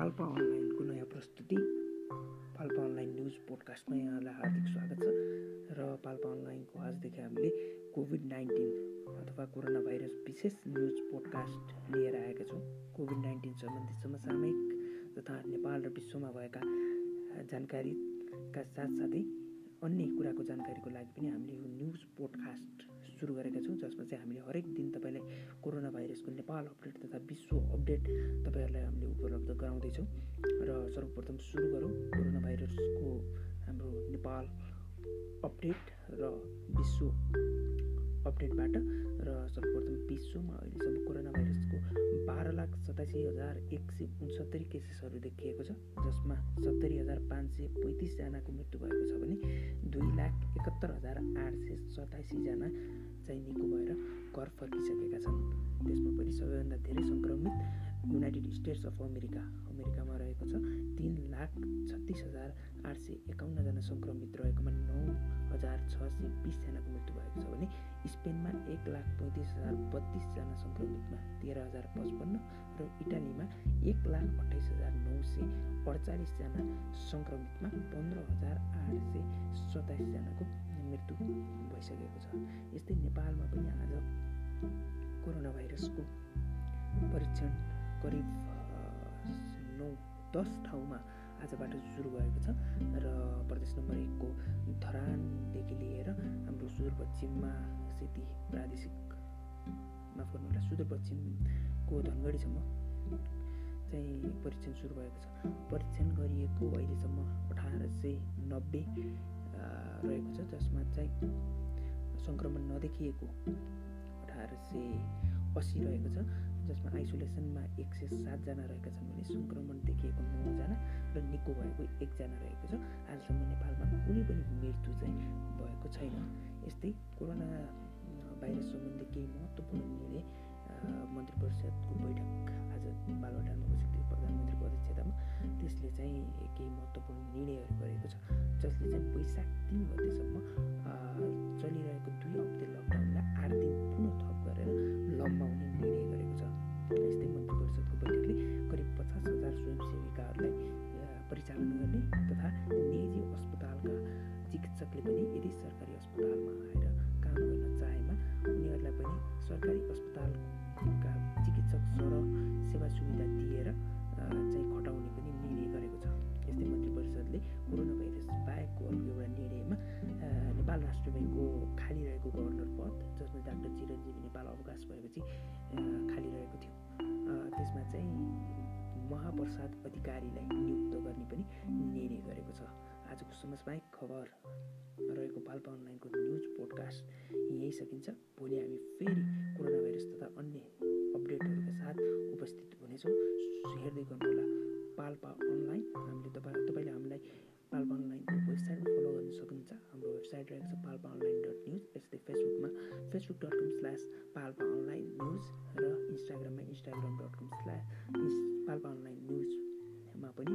पाल्पा अनलाइनको नयाँ प्रस्तुति। पाल्पा अनलाइन न्युज पोडकास्टमा यहाँलाई हार्दिक स्वागत छ। र पाल्पा अनलाइनको आजदेखि हामीले कोभिड नाइन्टिन अथवा कोरोना भाइरस विशेष न्युज पोडकास्ट लिएर आएका छौँ। कोभिड नाइन्टिन सम्बन्धी समसामयिक तथा नेपाल र विश्वमा भएका जानकारीका साथसाथै अन्य कुराको जानकारीको लागि पनि हामीले यो न्युज पोडकास्ट सुरु गरेका छौँ जसमा चाहिँ हामीले हरेक दिन तपाईँलाई कोरोना भाइरसको नेपाल अपडेट तथा विश्व अपडेट तपाईँहरूलाई हामीले उपलब्ध गराउँदैछौँ। र सर्वप्रथम सुरु गरौँ कोरोना भाइरसको हाम्रो नेपाल अपडेट र विश्व अपडेटबाट। र सर्वप्रथम विश्वमा लाख सतासी हजार एक सय उन्सत्तरी केसेसहरू देखिएको छ जसमा सत्तरी हजार पाँच सय पैँतिसजनाको मृत्यु भएको छ भने दुई लाख एकहत्तर हजार आठ सय सतासीजना चाहिँ निको भएर घर फर्किसकेका युनाइटेड स्टेट्स अफ अमेरिका अमेरिकामा रहेको छ। तिन लाख छत्तिस हजार आठ सय एकाउन्नजना सङ्क्रमित रहेकोमा नौ हजार छ सय बिसजनाको मृत्यु भएको छ भने स्पेनमा एक लाख पैँतिस हजार बत्तिसजना सङ्क्रमितमा तेह्र हजार पचपन्न र इटालीमा एक लाख अठाइस हजार नौ सय अडचालिसजना सङ्क्रमितमा पन्ध्र हजार आठ सय सत्ताइसजनाको मृत्यु भइसकेको छ। यस्तै नेपालमा पनि आज कोरोना भाइरसको परीक्षण करिब नौ दस ठाउँमा आजबाट सुरु भएको छ। र प्रदेश नम्बर एकको धरानदेखि लिएर हाम्रो सुदूरपश्चिममा सेती प्रादेशिक माफ गर्नु होला सुदूरपश्चिमको धनगढीसम्म चाहिँ परीक्षण सुरु भएको छ। परीक्षण गरिएको अहिलेसम्म अठार सय नब्बे रहेको छ जसमा चाहिँ सङ्क्रमण नदेखिएको अठार सय असी रहेको छ। जसमा आइसोलेसनमा एक सय सातजना रहेका छन् भने सङ्क्रमण देखिएको नौजना र निको भएको एकजना रहेको छ। हालसम्म नेपालमा कुनै पनि मृत्यु चाहिँ भएको छैन। यस्तै कोरोना भाइरस सम्बन्धी केही महत्त्वपूर्ण निर्णय मन्त्री परिषदको बैठक आज बालवाटारमा बसेको थियो। प्रधानमन्त्रीको अध्यक्षतामा त्यसले चाहिँ केही महत्त्वपूर्ण निर्णयहरू गरेको छ। जसले चाहिँ वैशाख तिन सेवा सुविधा दिएर चाहिँ खटाउने पनि निर्णय गरेको छ। यस्तै मन्त्री परिषदले कोरोना भाइरस बाहेकको अर्को एउटा निर्णयमा नेपाल राष्ट्र ब्याङ्कको खाली रहेको गभर्नर पद जसमा डाक्टर चिरञ्जीवी नेपाल अवकाश भएपछि खाली रहेको थियो। त्यसमा चाहिँ महाप्रसाद अधिकारीलाई नियुक्त गर्ने पनि निर्णय गरेको छ। आजको समसामयिक खबर रहेको पाल्पा अनलाइनको न्युज पोडकास्ट यहीँ सकिन्छ। भोलि हामी फेरि Facebook dot com slash Palpa online news र इन्स्टाग्राममा Instagram dot com slash Palpa online न्युजमा पनि